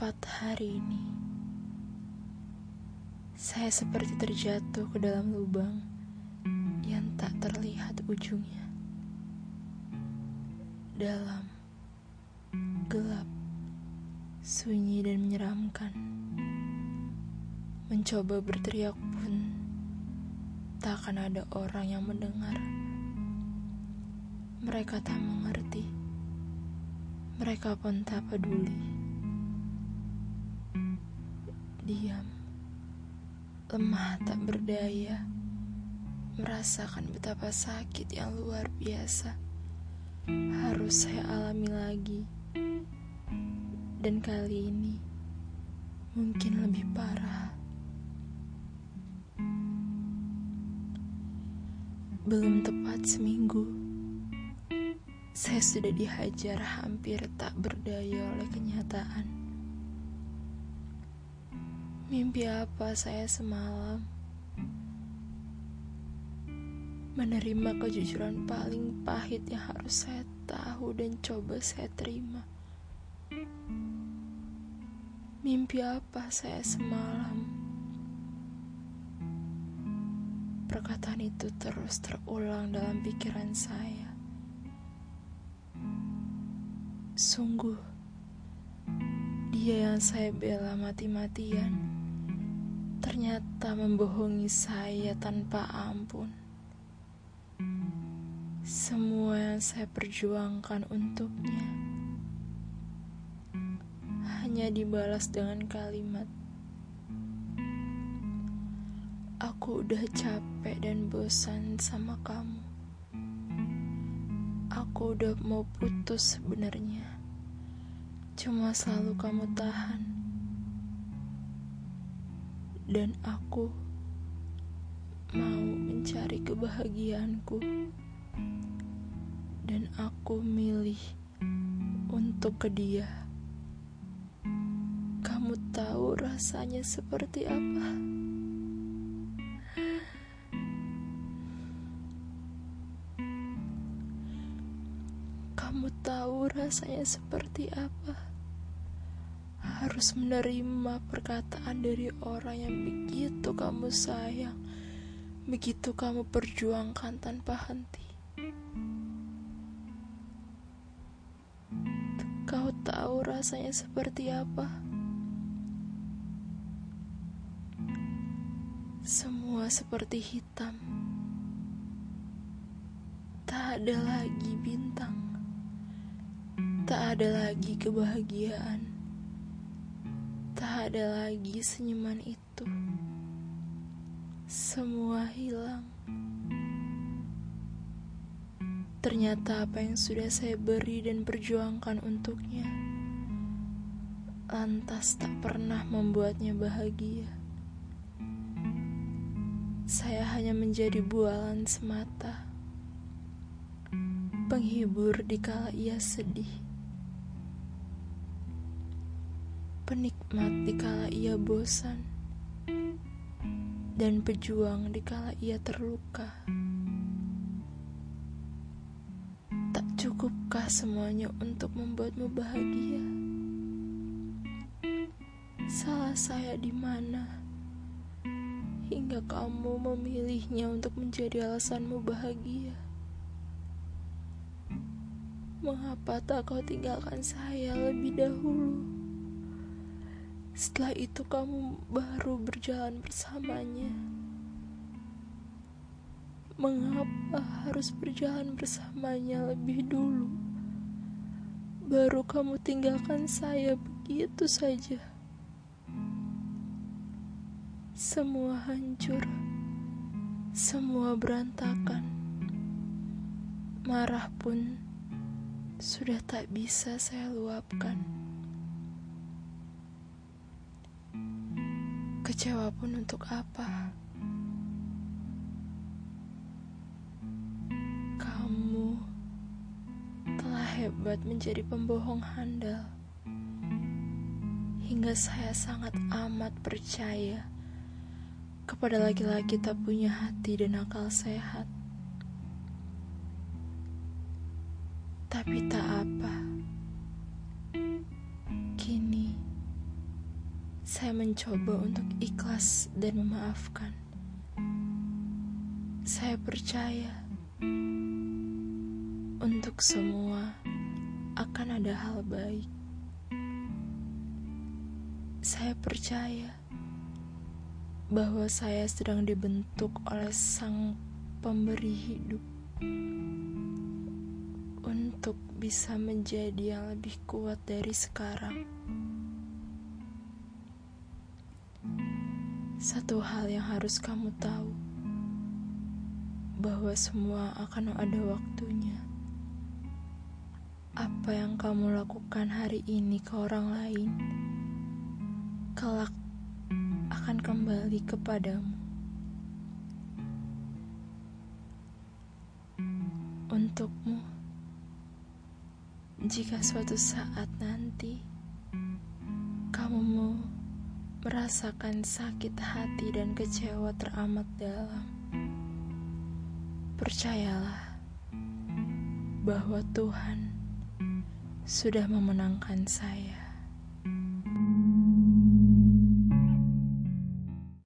Tepat hari ini, saya seperti terjatuh ke dalam lubang yang tak terlihat ujungnya. Dalam, gelap, sunyi dan menyeramkan. Mencoba berteriak pun, tak akan ada orang yang mendengar. Mereka tak mengerti. Mereka pun tak peduli. Diam, lemah tak berdaya, merasakan betapa sakit yang luar biasa harus saya alami lagi. Dan kali ini mungkin lebih parah. Belum tepat seminggu saya sudah dihajar hampir tak berdaya oleh kenyataan. Mimpi apa saya semalam? Menerima kejujuran paling pahit yang harus saya tahu dan coba saya terima. Mimpi apa saya semalam? Perkataan itu terus terulang dalam pikiran saya. Sungguh, dia yang saya bela mati-matian ternyata membohongi saya tanpa ampun. Semua yang saya perjuangkan untuknya hanya dibalas dengan kalimat, "Aku udah capek dan bosan sama kamu." Aku udah mau putus sebenarnya. Cuma selalu kamu tahan. Dan aku mau mencari kebahagiaanku. Dan aku milih untuk ke dia. Kamu tahu rasanya seperti apa? Kamu tahu rasanya seperti apa? Harus menerima perkataan dari orang yang begitu kamu sayang, begitu kamu perjuangkan tanpa henti. Kau tahu rasanya seperti apa? Semua seperti hitam. Tak ada lagi bintang. Tak ada lagi kebahagiaan. Ada lagi senyuman itu. Semua hilang. Ternyata apa yang sudah saya beri dan perjuangkan untuknya lantas tak pernah membuatnya bahagia. Saya hanya menjadi bualan semata, penghibur di kala ia sedih. Penikmat dikala ia bosan, dan pejuang dikala ia terluka. Tak cukupkah semuanya untuk membuatmu bahagia? Salah saya di mana? Hingga kamu memilihnya untuk menjadi alasanmu bahagia. Mengapa tak kau tinggalkan saya lebih dahulu? Setelah itu kamu baru berjalan bersamanya. Mengapa harus berjalan bersamanya lebih dulu? Baru kamu tinggalkan saya begitu saja. Semua hancur, semua berantakan. Marah pun sudah tak bisa saya luapkan. Kecewa pun untuk apa? Kamu telah hebat menjadi pembohong handal. Hingga saya sangat amat percaya kepada laki-laki tak punya hati dan akal sehat. Tapi tak apa. Saya mencoba untuk ikhlas dan memaafkan. Saya percaya untuk semua akan ada hal baik. Saya percaya bahwa saya sedang dibentuk oleh Sang Pemberi hidup untuk bisa menjadi yang lebih kuat dari sekarang. Satu hal yang harus kamu tahu, bahwa semua akan ada waktunya. Apa yang kamu lakukan hari ini ke orang lain, kelak akan kembali kepadamu. Untukmu, jika suatu saat nanti kamu mau merasakan sakit hati dan kecewa teramat dalam. Percayalah bahwa Tuhan sudah memenangkan saya.